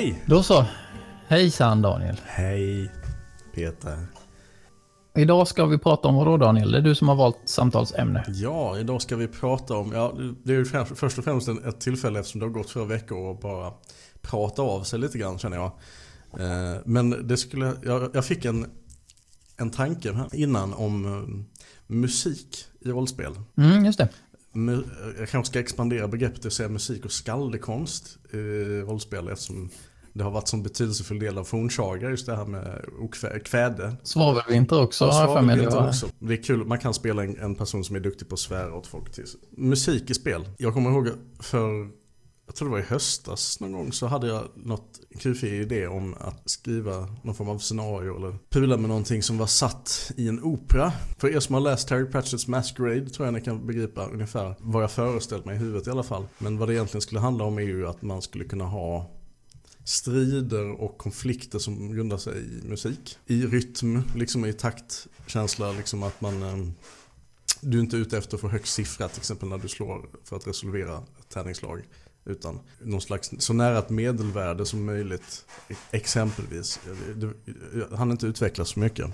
Hej! Då så. Hejsan Daniel. Hej Peter. Idag ska vi prata om vad då Daniel? Det är du som har valt samtalsämne. Ja, idag ska vi prata om, ja det är ju främst, först och främst ett tillfälle eftersom det har gått flera veckor och bara prata av sig lite grann känner jag. Eh, men det skulle, jag, jag fick en, en tanke här innan om eh, musik i rollspel. Mm, just det. Jag kanske ska expandera begreppet och säga musik och skaldekonst i rollspel eftersom det har varit en betydelsefull del av fornsaga just det här med kväde. Svavelvinter också ja, svavelvinter också. Det är kul, man kan spela en, en person som är duktig på att svära åt folk. Till. Musik i spel. Jag kommer ihåg för jag tror det var i höstas någon gång så hade jag något kufig idé om att skriva någon form av scenario eller pula med någonting som var satt i en opera. För er som har läst Terry Pratchett's Masquerade tror jag ni kan begripa ungefär vad jag föreställt mig i huvudet i alla fall. Men vad det egentligen skulle handla om är ju att man skulle kunna ha strider och konflikter som grundar sig i musik. I rytm, liksom i taktkänsla, liksom att man ehm, du är inte ute efter att få högst siffra till exempel när du slår för att resolvera ett tärningslag. Utan någon slags, så nära ett medelvärde som möjligt. E-, exempelvis. Jag hann inte utvecklas så mycket.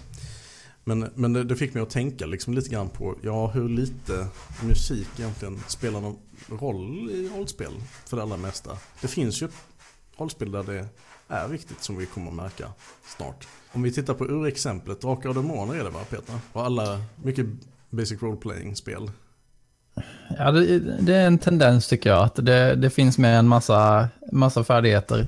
Men, men det, det, fick mig att tänka liksom lite grann på ja, hur lite musik egentligen spelar någon roll i rollspel för det allra mesta. Det finns ju rollspel är viktigt som vi kommer att märka snart. Om vi tittar på urexemplet, Drakar och Demoner är det va Peter? Och alla, mycket basic role-playing-spel Ja, det, det, är en tendens tycker jag. Att det, det finns med en massa, massa färdigheter.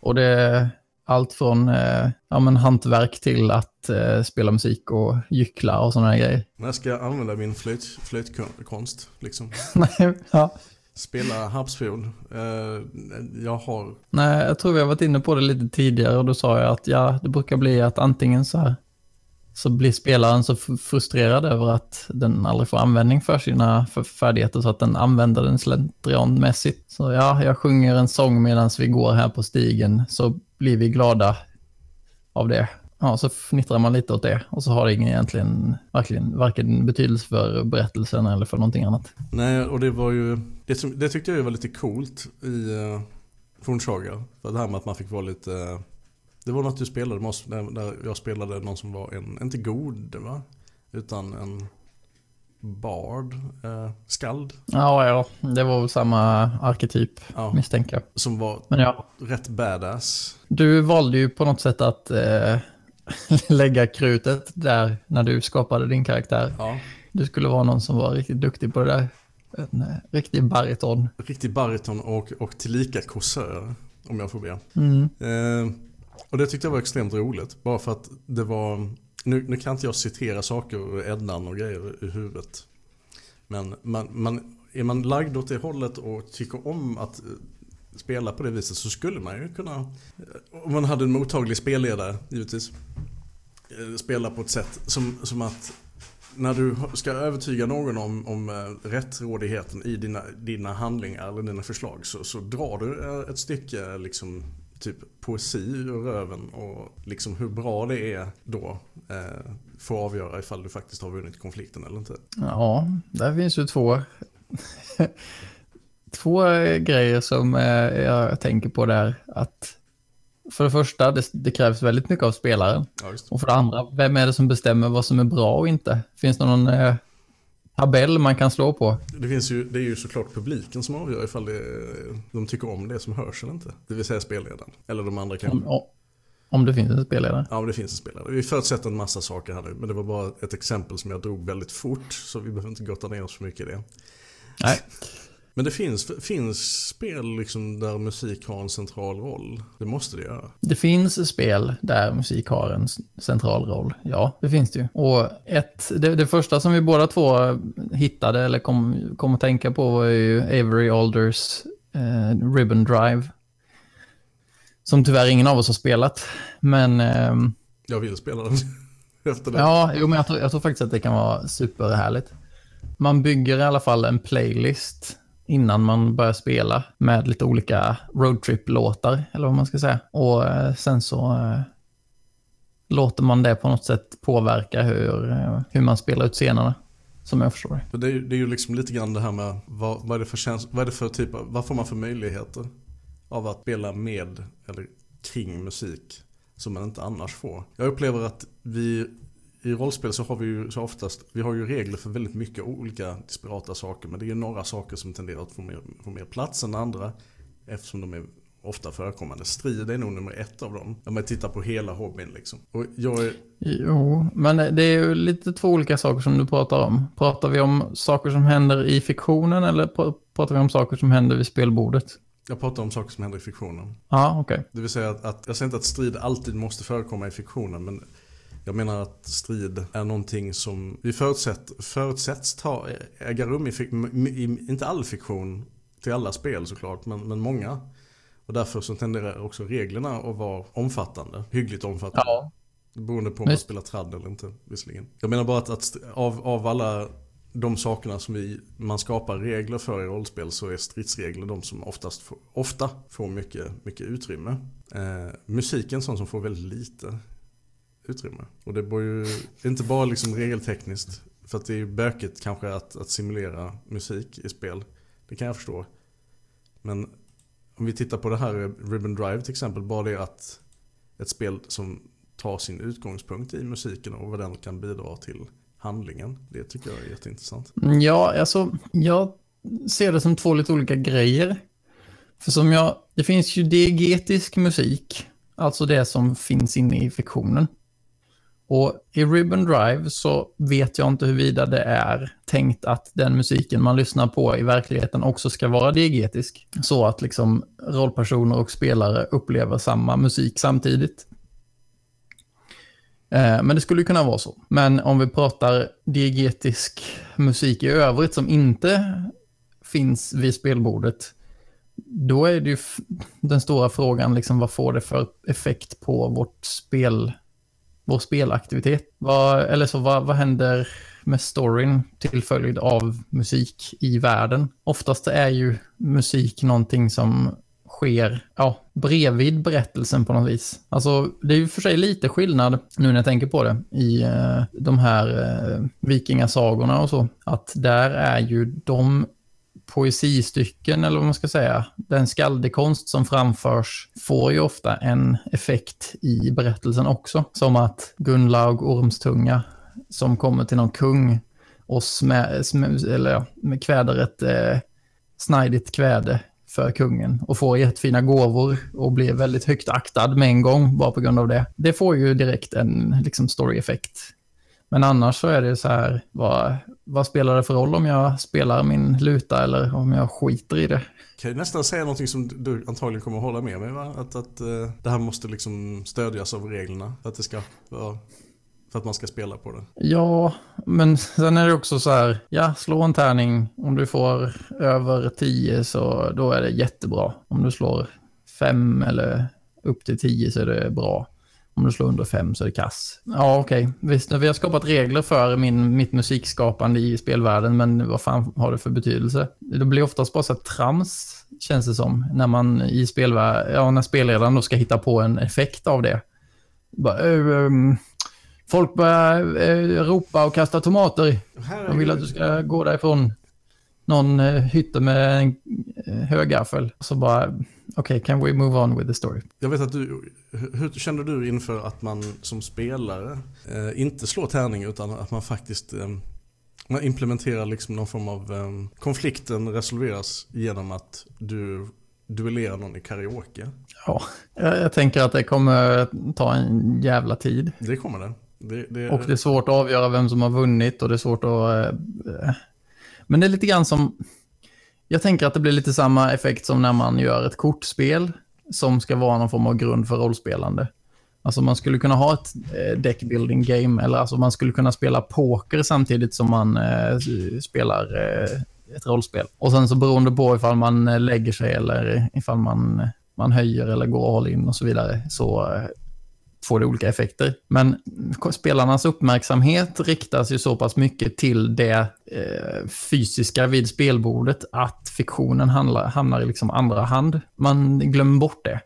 Och det är allt från eh, ja, men hantverk till att eh, spela musik och gyckla och sådana grejer. När ska jag använda min flöt, flötkonst? Liksom? Nej, ja. Spela harpsfiol. Eh, jag har... Nej, jag tror vi har varit inne på det lite tidigare och då sa jag att ja, det brukar bli att antingen så här så blir spelaren så frustrerad över att den aldrig får användning för sina färdigheter så att den använder den slentrianmässigt. Så ja, jag sjunger en sång medan vi går här på stigen så blir vi glada av det. Ja, så fnittrar man lite åt det och så har det ingen egentligen verkligen, varken betydelse för berättelsen eller för någonting annat. Nej, och det var ju, det, som, det tyckte jag var lite coolt i uh, Fornsaga. För det här med att man fick vara lite uh, det var något du spelade med oss, där jag spelade någon som var en, inte god va? Utan en bard, eh, skald. Ja, ja, det var väl samma arketyp ja. misstänker jag. Som var Men ja. rätt badass. Du valde ju på något sätt att eh, lägga krutet där när du skapade din karaktär. Ja. Du skulle vara någon som var riktigt duktig på det där. En eh, riktig bariton. Riktig bariton och, och tillika korsör, om jag får be. Mm. Eh, och det tyckte jag var extremt roligt. Bara för att det var, nu, nu kan inte jag citera saker ur Ednan och grejer i huvudet. Men man, man, är man lagd åt det hållet och tycker om att spela på det viset så skulle man ju kunna, om man hade en mottaglig spelledare givetvis, eh, spela på ett sätt som, som att när du ska övertyga någon om, om eh, rättrådigheten i dina, dina handlingar eller dina förslag så, så drar du eh, ett stycke liksom typ poesi ur röven och liksom hur bra det är då eh, får avgöra ifall du faktiskt har vunnit konflikten eller inte. Ja, där finns ju två, två grejer som eh, jag tänker på där. Att för det första, det, det krävs väldigt mycket av spelaren. Ja, och för det andra, vem är det som bestämmer vad som är bra och inte? Finns det någon eh, tabell man kan slå på. Det, finns ju, det är ju såklart publiken som avgör ifall det, de tycker om det som hörs eller inte. Det vill säga spelledaren. Eller de andra kanske. Om, om det finns en spelledare? Ja, om det finns en spelledare. Vi förutsätter en massa saker här nu. Men det var bara ett exempel som jag drog väldigt fort. Så vi behöver inte gotta ner oss för mycket i det. Nej. Men det finns, finns spel liksom där musik har en central roll. Det måste det göra. Det finns spel där musik har en central roll. Ja, det finns det ju. Och ett, det, det första som vi båda två hittade eller kom, kom att tänka på var ju Avery Alders eh, Ribbon Drive. Som tyvärr ingen av oss har spelat. Men... Eh, jag vill spela den efter det. Ja, jo, men jag tror, jag tror faktiskt att det kan vara superhärligt. Man bygger i alla fall en playlist innan man börjar spela med lite olika roadtrip-låtar, eller vad man ska säga. Och eh, sen så eh, låter man det på något sätt påverka hur, eh, hur man spelar ut scenerna. Som jag förstår det. Det är, det är ju liksom lite grann det här med vad, vad, är det för käns vad är det för typ av, vad får man för möjligheter av att spela med eller kring musik som man inte annars får. Jag upplever att vi i rollspel så har vi ju så oftast, vi har ju regler för väldigt mycket olika disparata saker. Men det är ju några saker som tenderar att få mer, få mer plats än andra. Eftersom de är ofta förekommande. Strid är nog nummer ett av dem. Om man tittar på hela hobbyn liksom. Och jag är... Jo, men det är ju lite två olika saker som du pratar om. Pratar vi om saker som händer i fiktionen eller pratar vi om saker som händer vid spelbordet? Jag pratar om saker som händer i fiktionen. Ja, okej. Okay. Det vill säga att, att, jag säger inte att strid alltid måste förekomma i fiktionen, men jag menar att strid är någonting som vi förutsätt, förutsätts ta, äga rum i, i, inte all fiktion till alla spel såklart, men, men många. Och därför så tenderar också reglerna att vara omfattande, hyggligt omfattande. Ja. Beroende på om man spelar tradd eller inte visserligen. Jag menar bara att, att av, av alla de sakerna som vi, man skapar regler för i rollspel så är stridsregler de som oftast får, ofta får mycket, mycket utrymme. Eh, musiken sån som får väldigt lite utrymme. Och det bör ju inte bara liksom regeltekniskt. För att det är ju bökigt kanske att, att simulera musik i spel. Det kan jag förstå. Men om vi tittar på det här Ribbon Drive till exempel. Bara det att ett spel som tar sin utgångspunkt i musiken och vad den kan bidra till handlingen. Det tycker jag är jätteintressant. Mm, ja, alltså jag ser det som två lite olika grejer. För som jag, det finns ju diegetisk musik, alltså det som finns inne i fiktionen. Och i Ribbon Drive så vet jag inte huruvida det är tänkt att den musiken man lyssnar på i verkligheten också ska vara diegetisk. Så att liksom rollpersoner och spelare upplever samma musik samtidigt. Eh, men det skulle kunna vara så. Men om vi pratar diegetisk musik i övrigt som inte finns vid spelbordet, då är det ju den stora frågan, liksom, vad får det för effekt på vårt spel vår spelaktivitet. Vad, eller så, vad, vad händer med storyn till följd av musik i världen? Oftast är ju musik någonting som sker ja, bredvid berättelsen på något vis. Alltså, det är ju för sig lite skillnad, nu när jag tänker på det, i eh, de här eh, vikingasagorna och så. Att där är ju de poesistycken, eller vad man ska säga, den skaldekonst som framförs får ju ofta en effekt i berättelsen också. Som att Gunlaug Ormstunga som kommer till någon kung och smä, smä, eller, ja, kväder ett eh, snajdigt kväde för kungen och får jättefina gåvor och blir väldigt högt aktad med en gång bara på grund av det. Det får ju direkt en liksom, story-effekt men annars så är det så här, vad, vad spelar det för roll om jag spelar min luta eller om jag skiter i det? Kan jag nästan säga någonting som du antagligen kommer att hålla med mig va? Att, att uh, det här måste liksom stödjas av reglerna för att det ska för att man ska spela på det. Ja, men sen är det också så här, ja, slå en tärning. Om du får över 10 så då är det jättebra. Om du slår 5 eller upp till 10 så är det bra. Om du slår under fem så är det kass. Ja, okej. Okay. Visst, vi har skapat regler för min, mitt musikskapande i spelvärlden, men vad fan har det för betydelse? Det blir oftast bara så trams, känns det som, när man i spelvärlden, ja, när spelledaren då ska hitta på en effekt av det. Bara, um, folk börjar uh, ropa och kasta tomater. De vill att du ska gå därifrån. Någon uh, hytte med en uh, högaffel. Så bara, okej, okay, can we move on with the story? Jag vet att du hur känner du inför att man som spelare eh, inte slår tärning utan att man faktiskt eh, man implementerar liksom någon form av eh, konflikten resolveras genom att du duellerar någon i karaoke? Ja, jag, jag, tänker att det kommer ta en jävla tid. Det kommer det. det, det och det är svårt att avgöra vem som har vunnit och det är svårt att... Men det är lite grann som Jag tänker att det blir lite samma effekt som när man gör ett kortspel som ska vara någon form av grund för rollspelande. Alltså man skulle kunna ha ett eh, deckbuilding game, eller alltså man skulle kunna spela poker samtidigt som man eh, spelar eh, ett rollspel. Och sen så beroende på ifall man eh, lägger sig eller ifall man, man höjer eller går all in och så vidare, så eh, får det olika effekter. Men spelarnas uppmärksamhet riktas ju så pass mycket till det eh, fysiska vid spelbordet att fiktionen handlar, hamnar i liksom andra hand. Man glömmer bort det.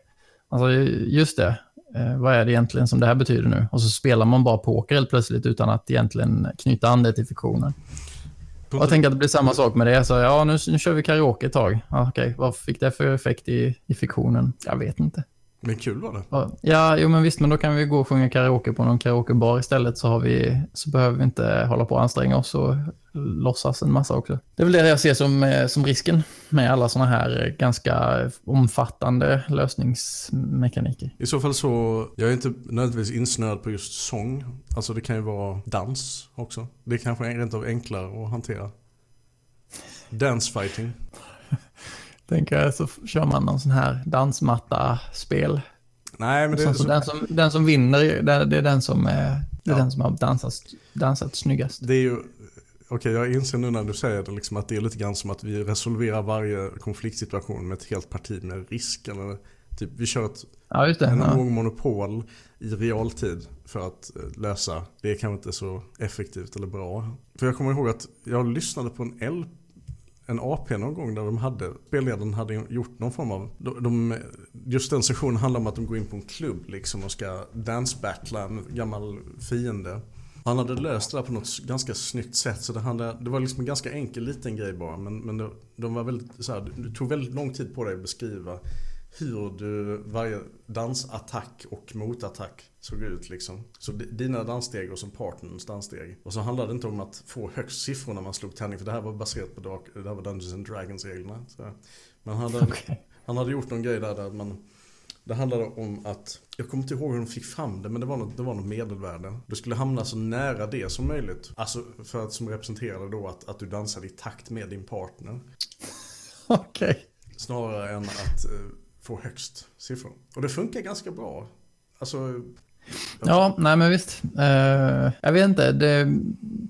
Alltså just det, eh, vad är det egentligen som det här betyder nu? Och så spelar man bara poker helt plötsligt utan att egentligen knyta an det till fiktionen. Och jag tänker att det blir samma sak med det. Så ja, nu, nu kör vi karaoke ett tag. Ja, Okej, vad fick det för effekt i, i fiktionen? Jag vet inte. Men kul var det. Ja, jo men visst, men då kan vi gå och sjunga karaoke på någon karaokebar istället så, har vi, så behöver vi inte hålla på och anstränga oss och låtsas en massa också. Det är väl det jag ser som, eh, som risken med alla sådana här ganska omfattande lösningsmekaniker. I så fall så, jag är inte nödvändigtvis insnöad på just sång. Alltså det kan ju vara dans också. Det är kanske rent av enklare att hantera. Dance Tänker så kör man någon sån här dansmatta-spel. Nej, men det är så... den, som, den som vinner, det är den som, är, det är ja. den som har dansat, dansat snyggast. Det är ju, okej jag inser nu när du säger det liksom att det är lite grann som att vi resolverar varje konfliktsituation med ett helt parti med risk. Eller typ vi kör ett ja, det, en ja. monopol i realtid för att eh, lösa. Det är kanske inte så effektivt eller bra. För jag kommer ihåg att jag lyssnade på en LP en AP någon gång där de hade, spelledaren hade gjort någon form av, de, just den sessionen handlar om att de går in på en klubb liksom och ska dance-battla en gammal fiende. Han hade löst det där på något ganska snyggt sätt så det, handlade, det var liksom en ganska enkel liten grej bara men, men det, de var väldigt, så här, det tog väldigt lång tid på dig att beskriva hur du, varje dansattack och motattack såg ut liksom. Så dina danssteg och som partnerns danssteg. Och så handlade det inte om att få högst siffror när man slog tärning för det här var baserat på det här var Dungeons and Dragons reglerna. Men han hade, okay. han hade gjort någon grej där, där man det handlade om att, jag kommer inte ihåg hur de fick fram det, men det var något, det var något medelvärde. Du skulle hamna så nära det som möjligt. Alltså för att som representerade då att, att du dansade i takt med din partner. Okej. Okay. Snarare än att eh, få högst siffror. Och det funkar ganska bra. Alltså... Ja, nej men visst. Uh, jag vet inte, det,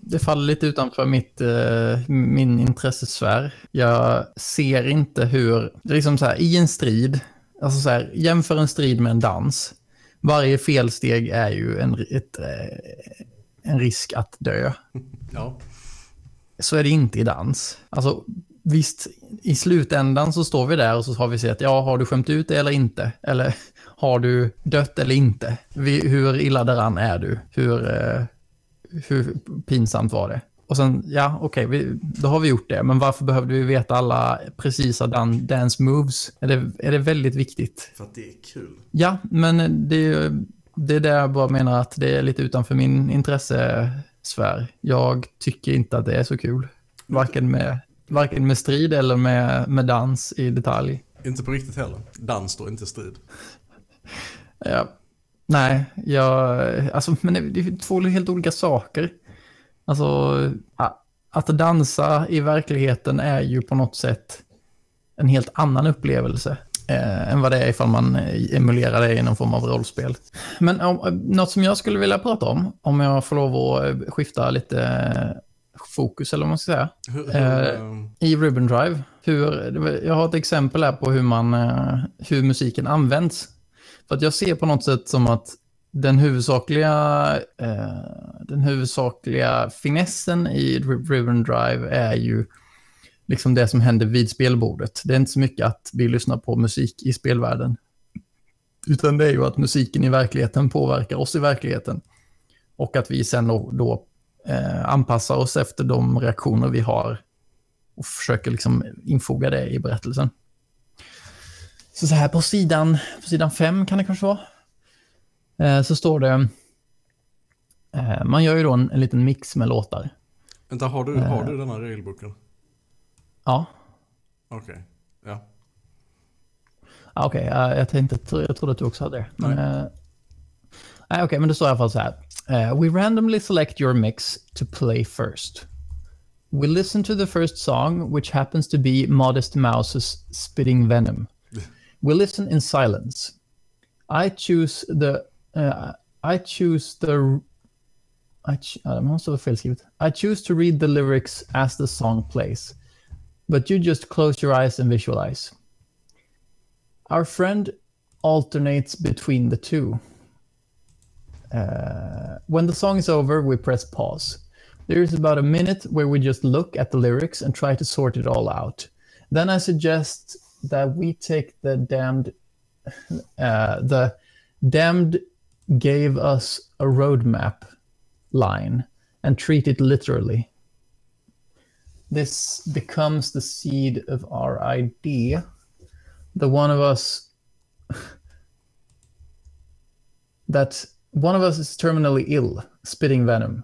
det faller lite utanför mitt, uh, min intressesfär. Jag ser inte hur, liksom så här, i en strid, alltså så här, jämför en strid med en dans. Varje felsteg är ju en, ett, uh, en risk att dö. Ja. Så är det inte i dans. Alltså, visst, i slutändan så står vi där och så har vi sett, ja, har du skämt ut det eller inte? Eller har du dött eller inte? Hur illa däran är du? Hur, eh, hur pinsamt var det? Och sen, ja, okej, okay, då har vi gjort det. Men varför behövde vi veta alla precisa dan dance moves? Är det, är det väldigt viktigt? För att det är kul. Ja, men det, det är där jag bara menar att det är lite utanför min intressesfär. Jag tycker inte att det är så kul. Varken med Varken med strid eller med, med dans i detalj. Inte på riktigt heller. Dans då, inte strid. Ja, nej, jag, alltså, men det är två helt olika saker. Alltså, att dansa i verkligheten är ju på något sätt en helt annan upplevelse eh, än vad det är ifall man emulerar det i någon form av rollspel. Men om, något som jag skulle vilja prata om, om jag får lov att skifta lite fokus, eller vad man ska säga. Hur, eh, I Ribbon Drive. Hur, jag har ett exempel här på hur, man, eh, hur musiken används. För att jag ser på något sätt som att den huvudsakliga, eh, den huvudsakliga finessen i Driven Drive är ju liksom det som händer vid spelbordet. Det är inte så mycket att vi lyssnar på musik i spelvärlden. Utan det är ju att musiken i verkligheten påverkar oss i verkligheten. Och att vi sen då, då eh, anpassar oss efter de reaktioner vi har och försöker liksom infoga det i berättelsen. Så, så här på sidan, på sidan fem kan det kanske vara, eh, så står det, eh, man gör ju då en, en liten mix med låtar. Vänta, har du, har du den här regelboken? Ja. Okej, okay. ja. Okej, okay, jag, tänkte, jag trodde att du också hade det. Men, Nej. Nej, okej, men det står i alla fall så här. Uh, we randomly select your mix to play first. We listen to the first song, which happens to be Modest Mouse's Spitting Venom. We listen in silence. I choose the... Uh, I choose the... I ch- måste vara felskrivet. I choose to read the lyrics as the song plays. But you just close your eyes and visualize. Our friend alternates between the two. Uh, when the song is over, we press pause. There is about a minute where we just look at the lyrics and try to sort it all out. Then I suggest that we take the damned, uh, the damned gave us a roadmap line and treat it literally. This becomes the seed of our idea. The one of us that one of us is terminally ill, spitting venom,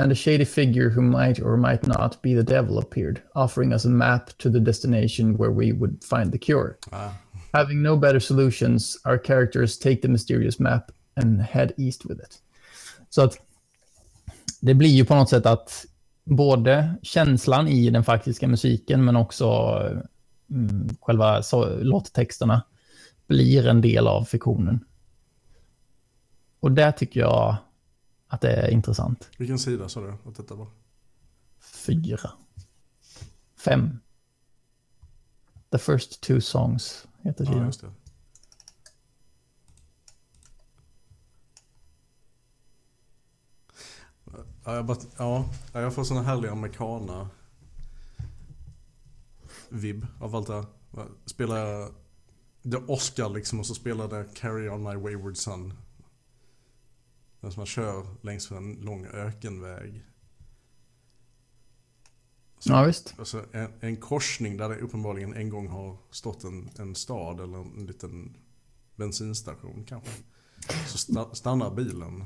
and a shady figure who might or might not be the devil appeared, offering us a map to the destination where we would find the cure. Ah, Having no better solutions, our characters take the mysterious map and head east with it. Så att det blir ju på något sätt att både känslan i den faktiska musiken men också mm, själva så, låttexterna blir en del av fiktionen. Och där tycker jag att det är intressant. vilken sida sa du att detta var? Fyra. Fem. The first two songs heter Ja, sidan. just det. Ja, jag, bara, ja, jag får såna härliga americana vibb av allt det här. Spelar jag The Oscar liksom och så spelar det Carry On My Wayward Son. Som man kör längs en lång ökenväg. Ja, visst. Alltså en, en korsning där det uppenbarligen en gång har stått en, en stad eller en, liten bensinstation kanske. Så sta, stannar bilen.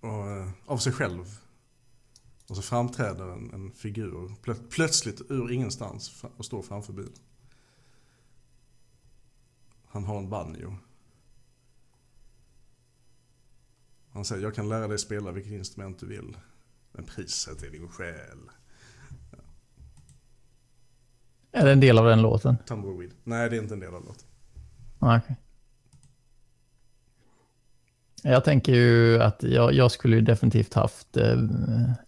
Och, eh, av sig själv. Och så framträder en, en figur plö, plötsligt ur ingenstans och står framför bilen. Han har en banjo. Han säger, jag kan lära dig spela vilket instrument du vill. Men priset är din själ. Är det en del av den låten? Tumbleweed. Nej, det är inte en del av låten. Ah, okej. Jag tänker ju att jag, jag skulle ju definitivt haft eh,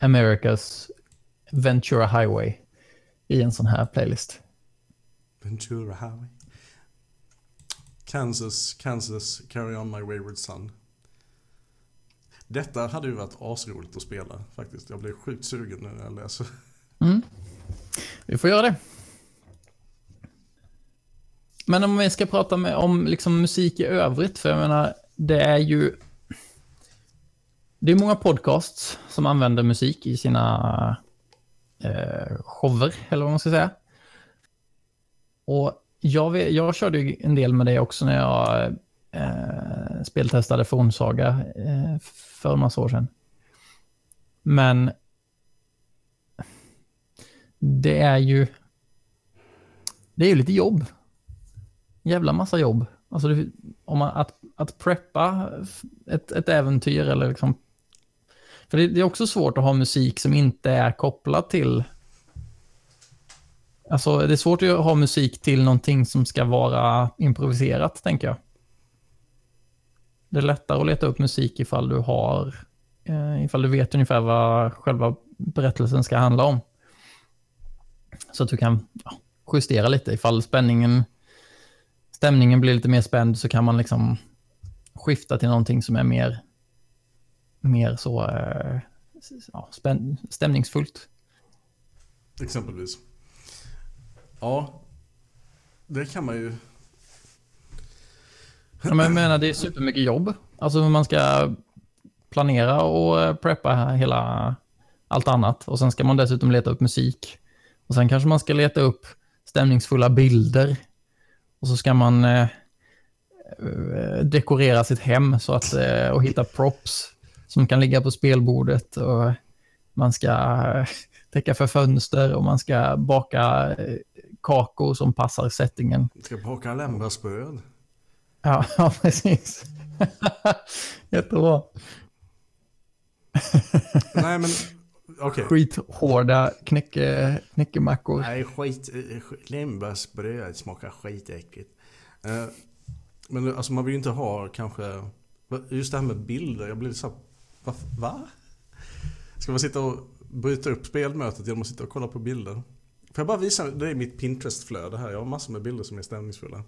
Americas Ventura Highway i en sån här playlist. Ventura Highway. Kansas, Kansas, Carry On My Wayward Son. Detta hade ju varit asroligt att spela faktiskt. Jag blev sjukt sugen nu när jag läser. Mm. Vi får göra det. Men om vi ska prata med, om liksom musik i övrigt, för jag menar, det är ju... Det är många podcasts som använder musik i sina eh, shower, eller vad man ska säga. Och jag, vet, jag körde ju en del med det också när jag eh, speltestade Fornsaga eh, för en massa år sedan. Men det är ju... Det är ju lite jobb. Jävla massa jobb. Alltså det, om man, att, att preppa ett, ett äventyr eller liksom... För det, det är också svårt att ha musik som inte är kopplad till... Alltså det är svårt att ha musik till någonting som ska vara improviserat, tänker jag. Det är lättare att leta upp musik ifall du har... Eh, ifall du vet ungefär vad själva berättelsen ska handla om. Så att du kan ja, justera lite ifall spänningen, stämningen blir lite mer spänd så kan man liksom skifta till någonting som är mer, mer så eh, ja, spän, stämningsfullt. Exempelvis. Ja, det kan man ju. Ja, men jag menar, det är supermycket jobb. Alltså man ska planera och eh, preppa hela allt annat. Och sen ska man dessutom leta upp musik. Och sen kanske man ska leta upp stämningsfulla bilder. Och så ska man eh, eh dekorera sitt hem så att, eh, och hitta props som kan ligga på spelbordet. Och man ska eh, täcka för fönster och man ska baka kakor som passar settingen. Ska baka lämbrasbröd. Ja, ja precis. Jättebra. Nej men, okej. Skithårda knäcke, knäckemackor. Nej, skit. skit- Lembergsbröd smakar skitäckligt. Eh, Men alltså man vill ju inte ha kanske... Just det här med bilder, jag blir så här, va? va? Ska man sitta och bryta upp spelmötet genom att sitta och kolla på bilder? Får jag bara visa, det är mitt Pinterest-flöde här. Jag har massor med bilder som är stämningsfulla.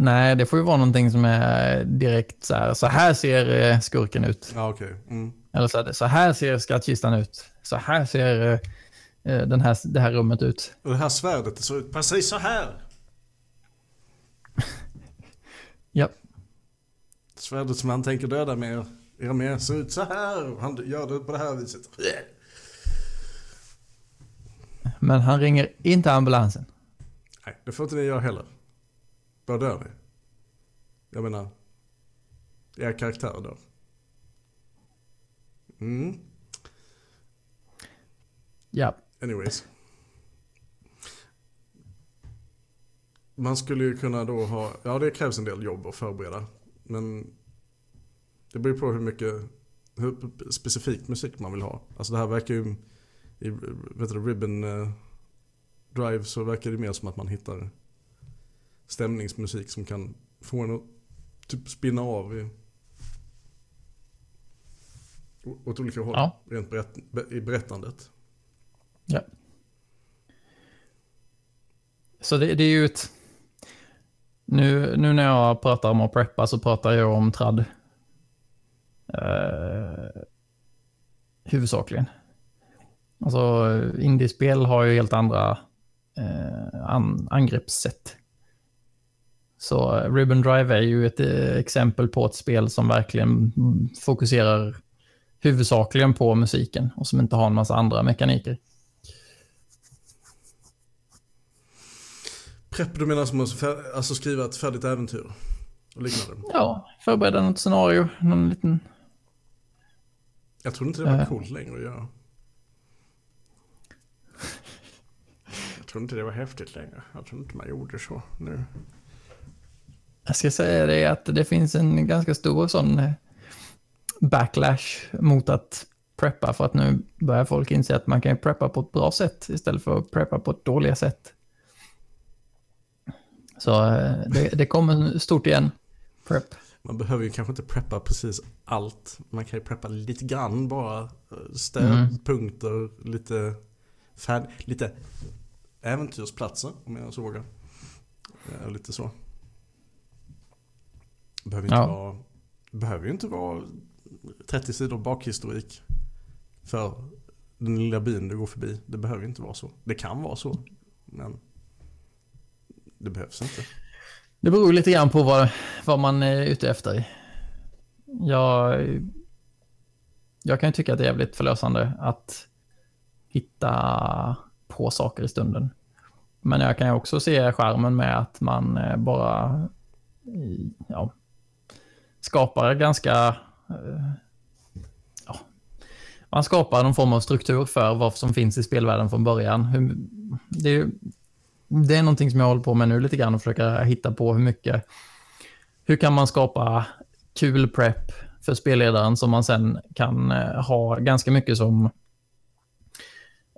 Nej, det får ju vara någonting som är direkt så här. Så här ser eh, skurken ut. Ja, okej. Mm. Eller så, här, så här ser skattkistan ut. Så här ser eh, eh, den här, det här rummet ut. Och det här svärdet det ser ut precis så här. Ja, Svärdet som han tänker döda med er, med ser ut så här. Han gör det på det här viset. men han ringer inte ambulansen. Nej, det får inte ni göra heller. Då dör ni. Jag menar, er karaktär dör. Mm, Ja, anyways. Man skulle ju kunna då ha, ja det krävs en del jobb att förbereda. Men det beror på hur mycket, hur specifikt musik man vill ha. Alltså det här verkar ju, i vet du, Ribbon eh, Drive så verkar det mer som att man hittar stämningsmusik som kan få en att typ spinna av i, åt olika håll. Ja. Rent berätt, be- i berättandet. ja. Så det, det är ju ett... Nu, nu när jag pratar om att preppa så pratar jag om trad. Eh, huvudsakligen. Alltså indiespel har ju helt andra eh, an, angreppssätt. Så eh, Ribbon Drive är ju ett eh, exempel på ett spel som verkligen mm, fokuserar huvudsakligen på musiken och som inte har en massa andra mekaniker. Prepp, du menar som att alltså skriva ett färdigt äventyr? Och liknande. Ja, förbereda något scenario, någon liten... Jag tror inte det var Eh. coolt längre att göra. Jag tror inte det var häftigt längre. Jag tror inte man gjorde så nu. Jag ska säga det att det finns en ganska stor sån eh, backlash mot att preppa för att nu börjar folk inse att man kan preppa på ett bra sätt istället för att preppa på ett dåligt sätt. Så eh, det, det kommer stort igen. Prep. Man behöver ju kanske inte preppa precis allt. Man kan ju preppa lite grann bara. eh, Stödpunkter, lite, färd, lite äventyrsplatser om jag så vågar. Lite så. Behöver inte Ja. vara, behöver ju inte vara 30 sidor bakhistorik för den lilla byn du går förbi. Det behöver inte vara så. Det kan vara så. Men det behövs inte. Det beror lite grann på vad, vad man är ute efter. Jag, jag kan ju tycka att det är jävligt förlösande att hitta på saker i stunden. Men jag kan ju också se skärmen med att man eh, bara ja, skapar ganska... Eh, ja, man skapar någon form av struktur för vad som finns i spelvärlden från början. Det är det är någonting som jag håller på med nu lite grann och försöka hitta på hur mycket, hur kan man skapa kul prep för spelledaren som man sen kan eh, ha ganska mycket som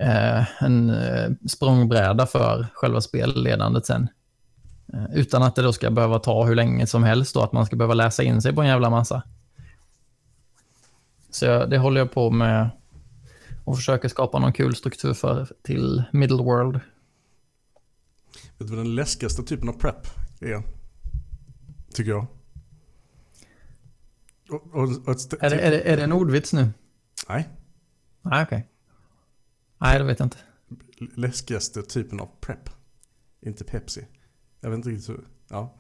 eh, en språngbräda för själva spelledandet sen. Eh, utan att det då ska behöva ta hur länge som helst och att man ska behöva läsa in sig på en jävla massa. Så jag, det håller jag på med och försöker skapa någon kul struktur för till Middle World. Vet du vad den läskigaste typen av prep är? Tycker jag. Och, och, och st- Är det, är, det, är det en ordvits nu? Nej, Nej, okej. Nej, det vet jag inte. läskigaste typen av prep. Inte Pepsi. Jag vet inte riktigt hur. Ja.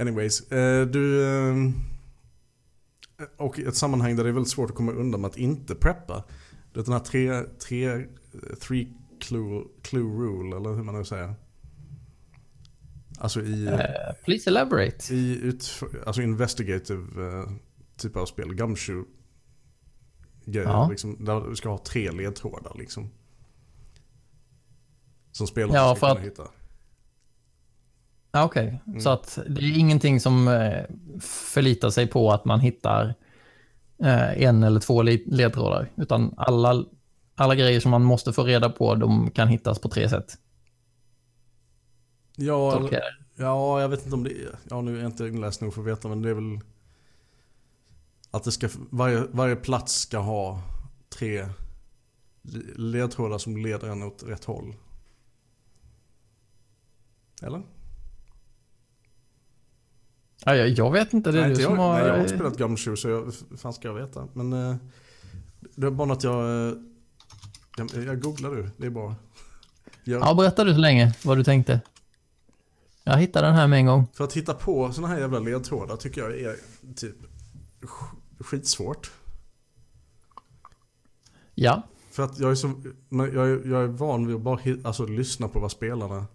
Anyways. Eh, du... Eh, och ett sammanhang där det är väldigt svårt att komma undan med att inte preppa. Du vet den här tre, tre, three clue, clue rule, eller hur man nu säger. Alltså i... Uh, please elaborate. I ut, alltså investigative uh, typ av spel, gumshoe grejer, Ja. liksom, där du ska ha tre ledtrådar liksom. Som spelaren Ja, ska kunna att- hitta. Ja, Okej, Mm. så att det är ingenting som eh, förlitar sig på att man hittar eh, en eller två ledtrådar, utan alla, alla grejer som man måste få reda på, de kan hittas på tre sätt. Ja, Tolkar ja, jag vet inte om det är... Ja, nu är jag inte inläst nog för att veta, men det är väl... Att det ska... Varje, varje plats ska ha tre ledtrådar som leder en åt rätt håll. Eller? Ja, jag, jag vet inte, det är nej, du som jag, har... nej, jag har inte spelat Gumshoe så jag, fan ska jag veta. Men eh, det är bara något jag... eh, Jag, jag googlar du, det är bra. Jag, Ja, berätta du så länge vad du tänkte. Jag hittade den här med en gång. För att hitta på såna här jävla ledtrådar tycker jag är typ sk- skitsvårt. Ja, För att jag är så, jag är, jag är van vid att bara alltså, lyssna på vad spelarna,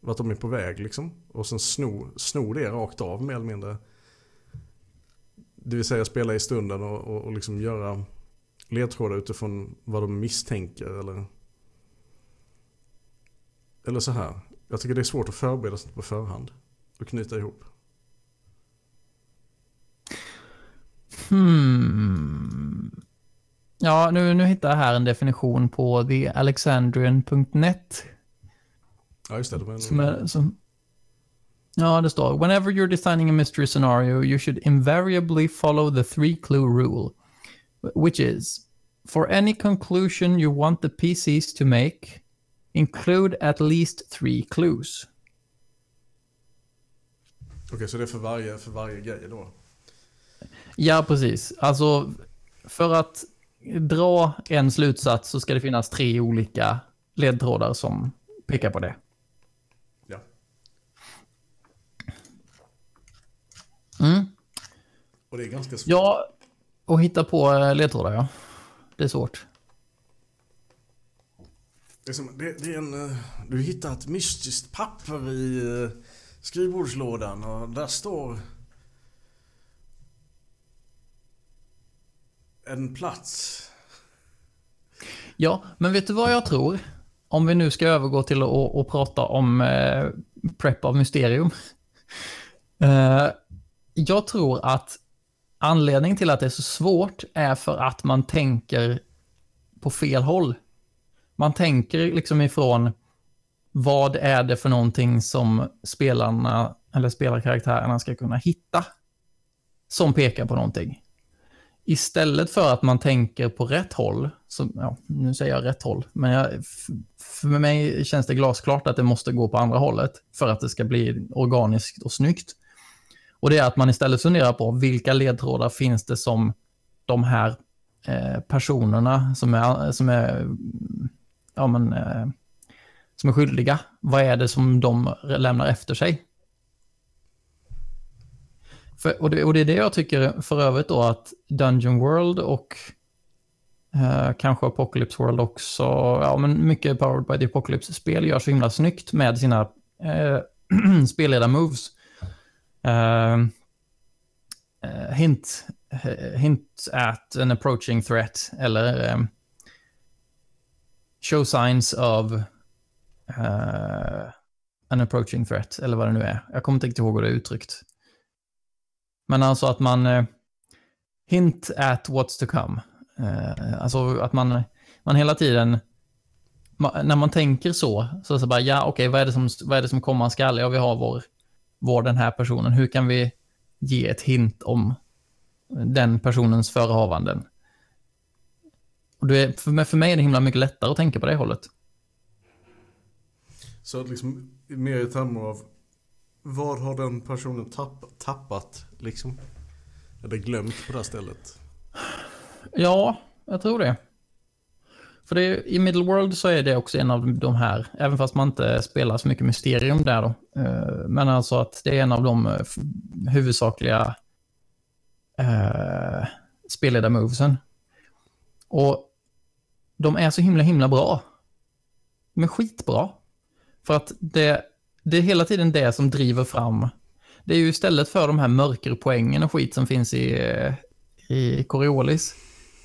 vart de är på väg liksom. Och sen sno, sno det rakt av mer eller mindre. Det vill säga spela i stunden och, och, och liksom göra ledtrådar utifrån vad de misstänker eller Eller så här. Jag tycker det är svårt att förbereda sig på förhand. Och knyta ihop. Hmm. Ja, nu, nu hittar jag här en definition på thealexandrian.net. Ja just det. det en, Som är, som, ja, det står Whenever you're designing a mystery scenario you should invariably follow the three clue rule. Which is For any conclusion you want the PCs to make include at least three clues. Okej så det är för varje, för varje grej då. Ja, precis. Alltså, för att dra en slutsats så ska det finnas tre olika ledtrådar som pekar på det. Ja. Mm. Och det är ganska svårt. Ja, och hitta på eh, ledtrådar, ja. Det är svårt. Det är, som, det, det är en, eh, du hittar ett mystiskt papper i eh, skrivbordslådan och där står en plats. Ja, men vet du vad jag tror? Om vi nu ska övergå till att, att prata om eh, prep av mysterium. Eh, jag tror att anledningen till att det är så svårt är för att man tänker på fel håll. Man tänker liksom ifrån vad är det för någonting som spelarna eller spelarkaraktärerna ska kunna hitta som pekar på någonting. Istället för att man tänker på rätt håll, så, ja, nu säger jag rätt håll, men jag, för mig känns det glasklart att det måste gå på andra hållet för att det ska bli organiskt och snyggt. Och det är att man istället funderar på vilka ledtrådar finns det som de här eh, personerna som är, som är, ja, men, eh, som är skyldiga, vad är det som de lämnar efter sig? För, och, det, och det är det jag tycker för övrigt då att Dungeon World och eh, kanske Apocalypse World också, ja men mycket Powered by the Apocalypse-spel gör så himla snyggt med sina eh, spelleda-moves. Ehm, eh, hint, hint at an approaching threat eller um, show signs of uh, an approaching threat eller vad det nu är. Jag kommer inte riktigt ihåg hur det är uttryckt. Men alltså att man uh, hint at what's to come. Uh, alltså att man, man hela tiden, när man tänker så, så, så bara ja okej vad är det som, vad är det som komma skall? Ja vi har vår, vår den här personen. Hur kan vi ge ett hint om den personens förehavanden? Och det är, för, mig, för mig är det himla mycket lättare att tänka på det hållet. Så att liksom mer i termer av vad har den personen tapp, tappat liksom? Eller glömt på det här stället? Ja, jag tror det. För det i i Middleworld så är det också en av de här, även fast man inte spelar så mycket mysterium där då. eh, Men alltså att det är en av de eh, huvudsakliga eh, spelledarmovesen. Och de är så himla, himla bra. De är skitbra. För att det, det är hela tiden det som driver fram. Det är ju istället för de här mörkerpoängen och skit som finns i, eh, i Coriolis.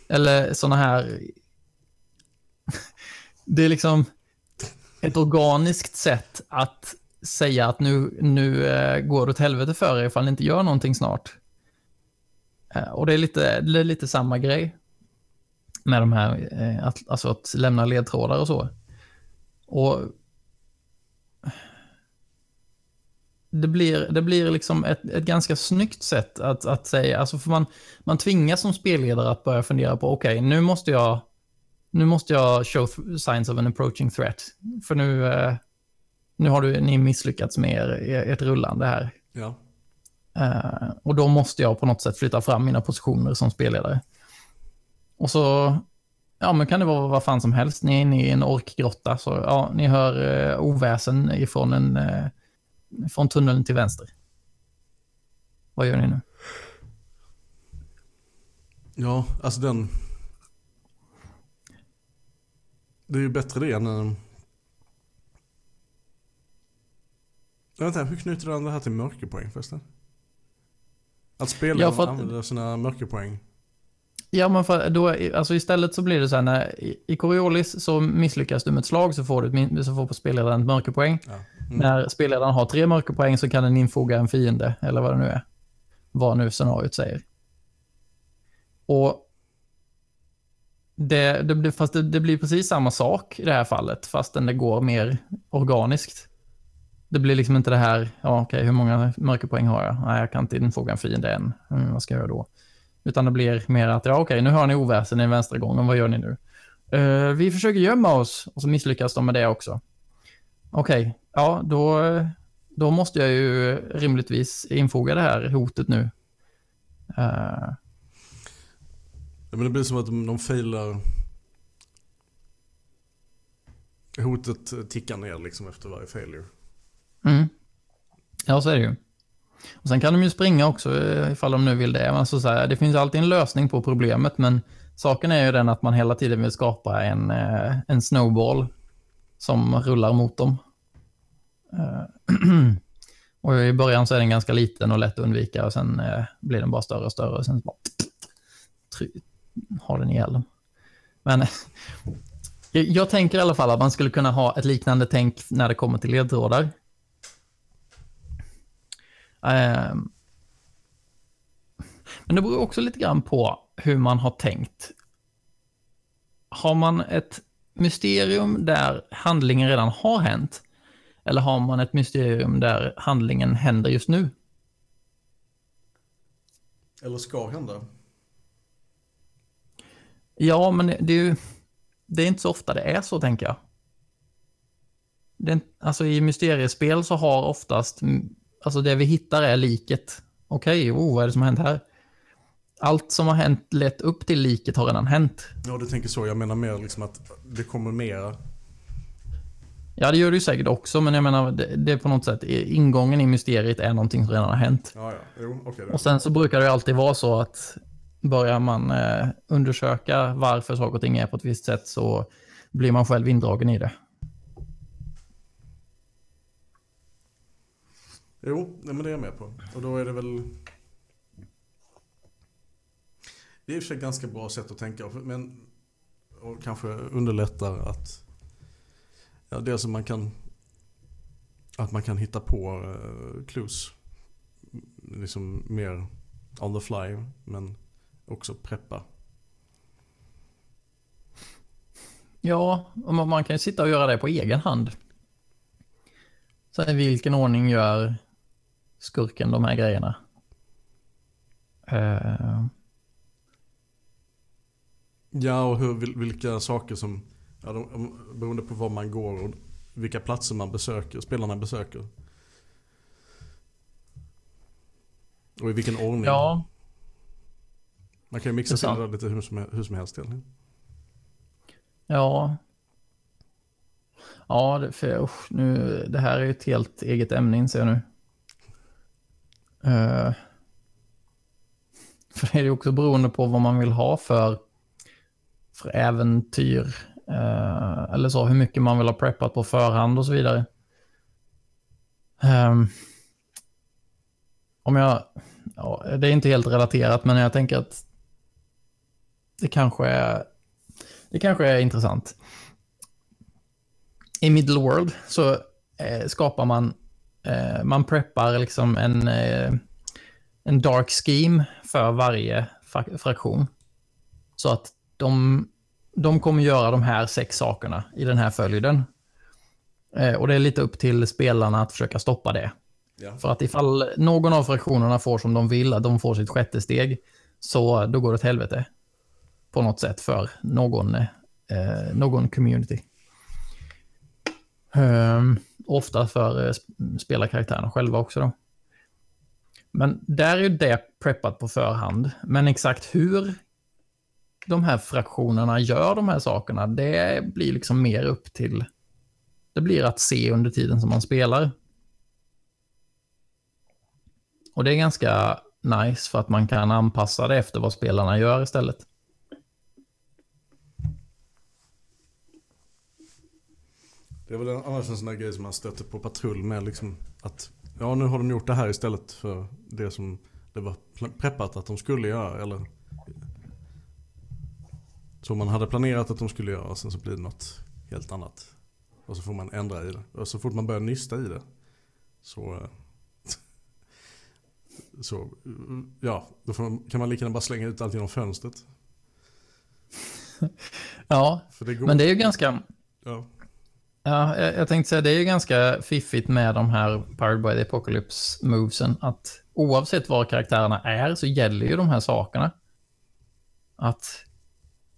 Eller sådana här... Det är liksom ett organiskt sätt att säga att nu, nu eh, går det åt helvete för er ifall ni inte gör någonting snart. Eh, och det är, lite, det är lite samma grej med de här, eh, att, alltså att lämna ledtrådar och så. Och det blir, det blir liksom ett, ett ganska snyggt sätt att, att säga, alltså för man, man tvingas som spelledare att börja fundera på, okej, okay, nu måste jag nu måste jag show signs of an approaching threat. För nu, eh, nu har du, ni misslyckats med er, ert rullande här. Ja. Uh, och då måste jag på något sätt flytta fram mina positioner som spelledare. Och så, ja men kan det vara vad fan som helst. Ni är inne i en orkgrotta, så ja, ni hör uh, oväsen ifrån en, uh, från tunneln till vänster. Vad gör ni nu? Ja, alltså den... Det är ju bättre det än... Vänta, hur knyter du an det här till mörkerpoäng förresten? Att spelaren ja, att... använder sina mörkerpoäng? Ja, men för då, alltså istället så blir det så här när i Coriolis så misslyckas du med ett slag så får, du så får spelledaren ett mörkerpoäng. Ja. Mm. När spelledaren har tre mörkerpoäng så kan den infoga en fiende, eller vad det nu är. Vad nu scenariot säger. Och det, det, fast det, det, blir precis samma sak i det här fallet, fastän det går mer organiskt. Det blir liksom inte det här, ja okej, hur många mörkerpoäng har jag? Nej, jag kan inte infoga en fiende än. Mm, vad ska jag göra då? Utan det blir mer att, ja okej, nu hör ni oväsen i vänstra gången, vad gör ni nu? Uh, vi försöker gömma oss, och så misslyckas de med det också. Okej, okay, ja då, då måste jag ju rimligtvis infoga det här hotet nu. Uh, Ja, men det blir som att de, de failar... Hotet tickar ner liksom efter varje failure. Mm. Ja, så är det ju. Och Sen kan de ju springa också eh, ifall de nu vill det. Alltså så här, det finns alltid en lösning på problemet, men saken är ju den att man hela tiden vill skapa en, eh, en snowball som rullar mot dem. Eh, och i början så är den ganska liten och lätt att undvika och sen blir den bara större och större och sen bara har den ihjäl dem. Men jag tänker i alla fall att man skulle kunna ha ett liknande tänk när det kommer till ledtrådar. Ehm. Men det beror också lite grann på hur man har tänkt. Har man ett mysterium där handlingen redan har hänt? Eller har man ett mysterium där handlingen händer just nu? Eller ska hända? Ja, men det är ju det är inte så ofta det är så, tänker jag. Det, alltså i mysteriespel så har oftast, alltså det vi hittar är liket. Okej, okay, oh, vad är det som har hänt här? Allt som har hänt lett upp till liket har redan hänt. Ja, du tänker så. Jag menar mer liksom att det kommer mera. Ja, det gör det ju säkert också, men jag menar, det, det är på något sätt, ingången i mysteriet är någonting som redan har hänt. Ja, ja. Jo, okay, och sen så brukar det alltid vara så att börjar man eh, undersöka varför saker och ting är på ett visst sätt så blir man själv indragen i det. Jo, men det är jag med på. Och då är det väl... Det är i och för sig ett ganska bra sätt att tänka, men och kanske underlättar att... Ja, dels som man kan... Att man kan hitta på uh, clues. Liksom mer on the fly. Men också preppa. Ja, man kan ju sitta och göra det på egen hand. Så i vilken ordning gör skurken de här grejerna? Uh... Ja, och hur, vilka saker som, ja, de, beroende på var man går och vilka platser man besöker, spelarna besöker. Och i vilken ordning. Ja, man kan ju mixa det lite hur som, hur som helst egentligen. Ja. Ja, det, för, usch, nu, det här är ju ett helt eget ämne inser jag nu. Uh, för det är ju också beroende på vad man vill ha för, för äventyr. Uh, eller så, hur mycket man vill ha preppat på förhand och så vidare. Um, om jag, ja, det är inte helt relaterat, men jag tänker att det kanske är, det kanske är intressant. I Middle World så eh, skapar man, eh, man preppar liksom en, eh, en dark scheme för varje fraktion. Så att de, de kommer göra de här sex sakerna i den här följden. Eh, och det är lite upp till spelarna att försöka stoppa det. Ja. För att ifall någon av fraktionerna får som de vill, att de får sitt sjätte steg, så då går det åt helvete. På något sätt för någon, eh, någon community. Um, ofta för eh, spelarkaraktärerna själva också då. Men där är det preppat på förhand. Men exakt hur de här fraktionerna gör de här sakerna, det blir liksom mer upp till... Det blir att se under tiden som man spelar. Och det är ganska nice för att man kan anpassa det efter vad spelarna gör istället. Det är väl annars en sån där grej som man stöter på patrull med liksom att ja nu har de gjort det här istället för det som det var preppat att de skulle göra eller så man hade planerat att de skulle göra och sen så blir det något helt annat. Och så får man ändra i det. Och så fort man börjar nysta i det så eh, så ja, då man, kan man lika gärna bara slänga ut allt genom fönstret. Ja, det men det är ju ganska... ja, Ja, jag, jag tänkte säga det är ju ganska fiffigt med de här Pirate by the Apocalypse movesen. Att oavsett var karaktärerna är så gäller ju de här sakerna. Att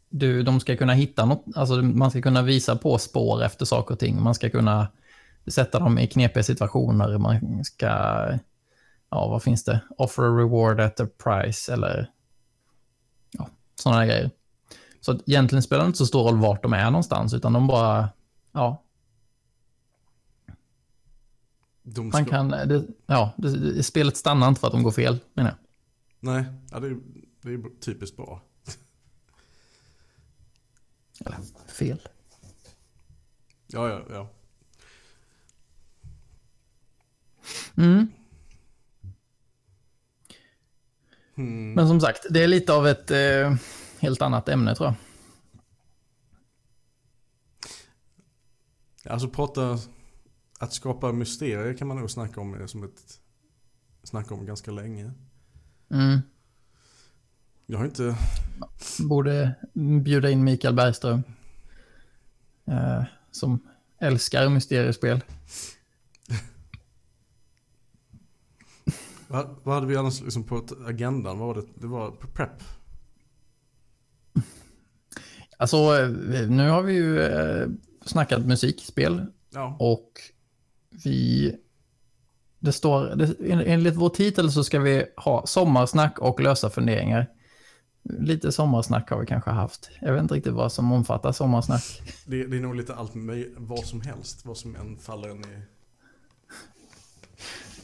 du, de ska kunna hitta något, alltså man ska kunna visa på spår efter saker och ting. Man ska kunna sätta dem i knepiga situationer. Man ska, ja vad finns det? Offer a reward at a price eller ja, sådana grejer. Så egentligen spelar det inte så stor roll vart de är någonstans, utan de bara, ja, de Man ska- kan, det, ja, det, det, spelet stannar inte för att de går fel, menar jag. Nej, ja, det, är, det är typiskt bra. Eller fel. Ja, ja, ja. Mm. Hmm. Men som sagt, det är lite av ett eh, helt annat ämne tror jag. Alltså prata, att skapa mysterier kan man nog snacka om eh, som ett, snacka om ganska länge. Mm. Jag har inte, Borde bjuda in Mikael Bergström. Eh, som älskar mysteriespel. vad, vad hade vi annars liksom på agendan? Vad var det? Det var prep. Alltså, eh, nu har vi ju eh, snackat musikspel Ja, och vi... Det står, det, en- enligt vår titel så ska vi ha sommarsnack och lösa funderingar. Lite sommarsnack har vi kanske haft. Jag vet inte riktigt vad som omfattar sommarsnack. det, det är nog lite allt möj- vad som helst. Vad som än faller en i.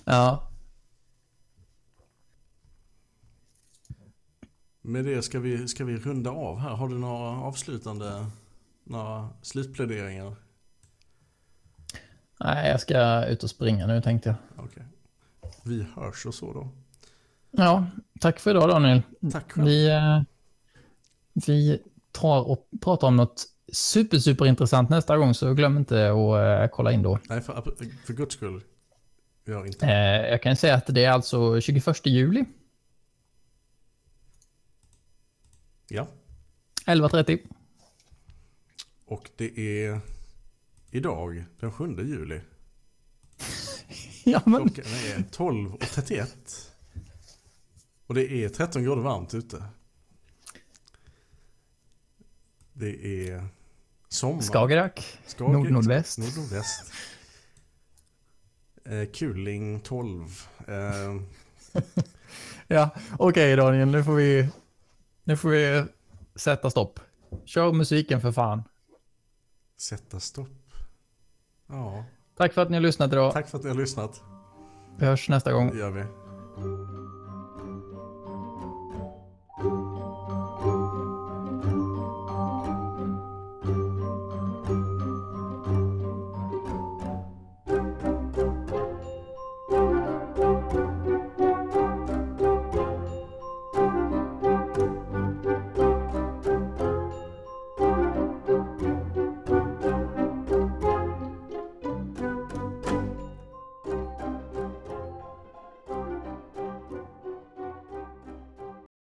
Ja, Med det ska vi, ska vi runda av här. Har du några avslutande, några slutpläderingar? Nej, jag ska ut och springa nu tänkte jag. Okej. Vi hörs och så då. Ja, tack för idag Daniel. Tack själv. Vi, eh, vi tar och pratar om något super, super intressant nästa gång, så glöm inte att eh, kolla in då. Nej, för, för guds skull. Gör inte. Eh, jag kan säga att det är alltså 21 juli, Ja. 11.30. Och det är idag, den 7 juli. Ja, men Klockan är 12.31. Och det är 13 grader varmt ute. Det är sommar. Skagerrak, Skagerrak. nord-nordväst. Nord-nordväst. Eh, Kuling 12. Eh, Ja, okej Daniel, nu får vi, nu får vi sätta stopp. Kör musiken för fan. sätta stopp. Ja, Tack för att ni har lyssnat idag. tack för att ni har lyssnat. Vi hörs nästa gång. Det gör vi.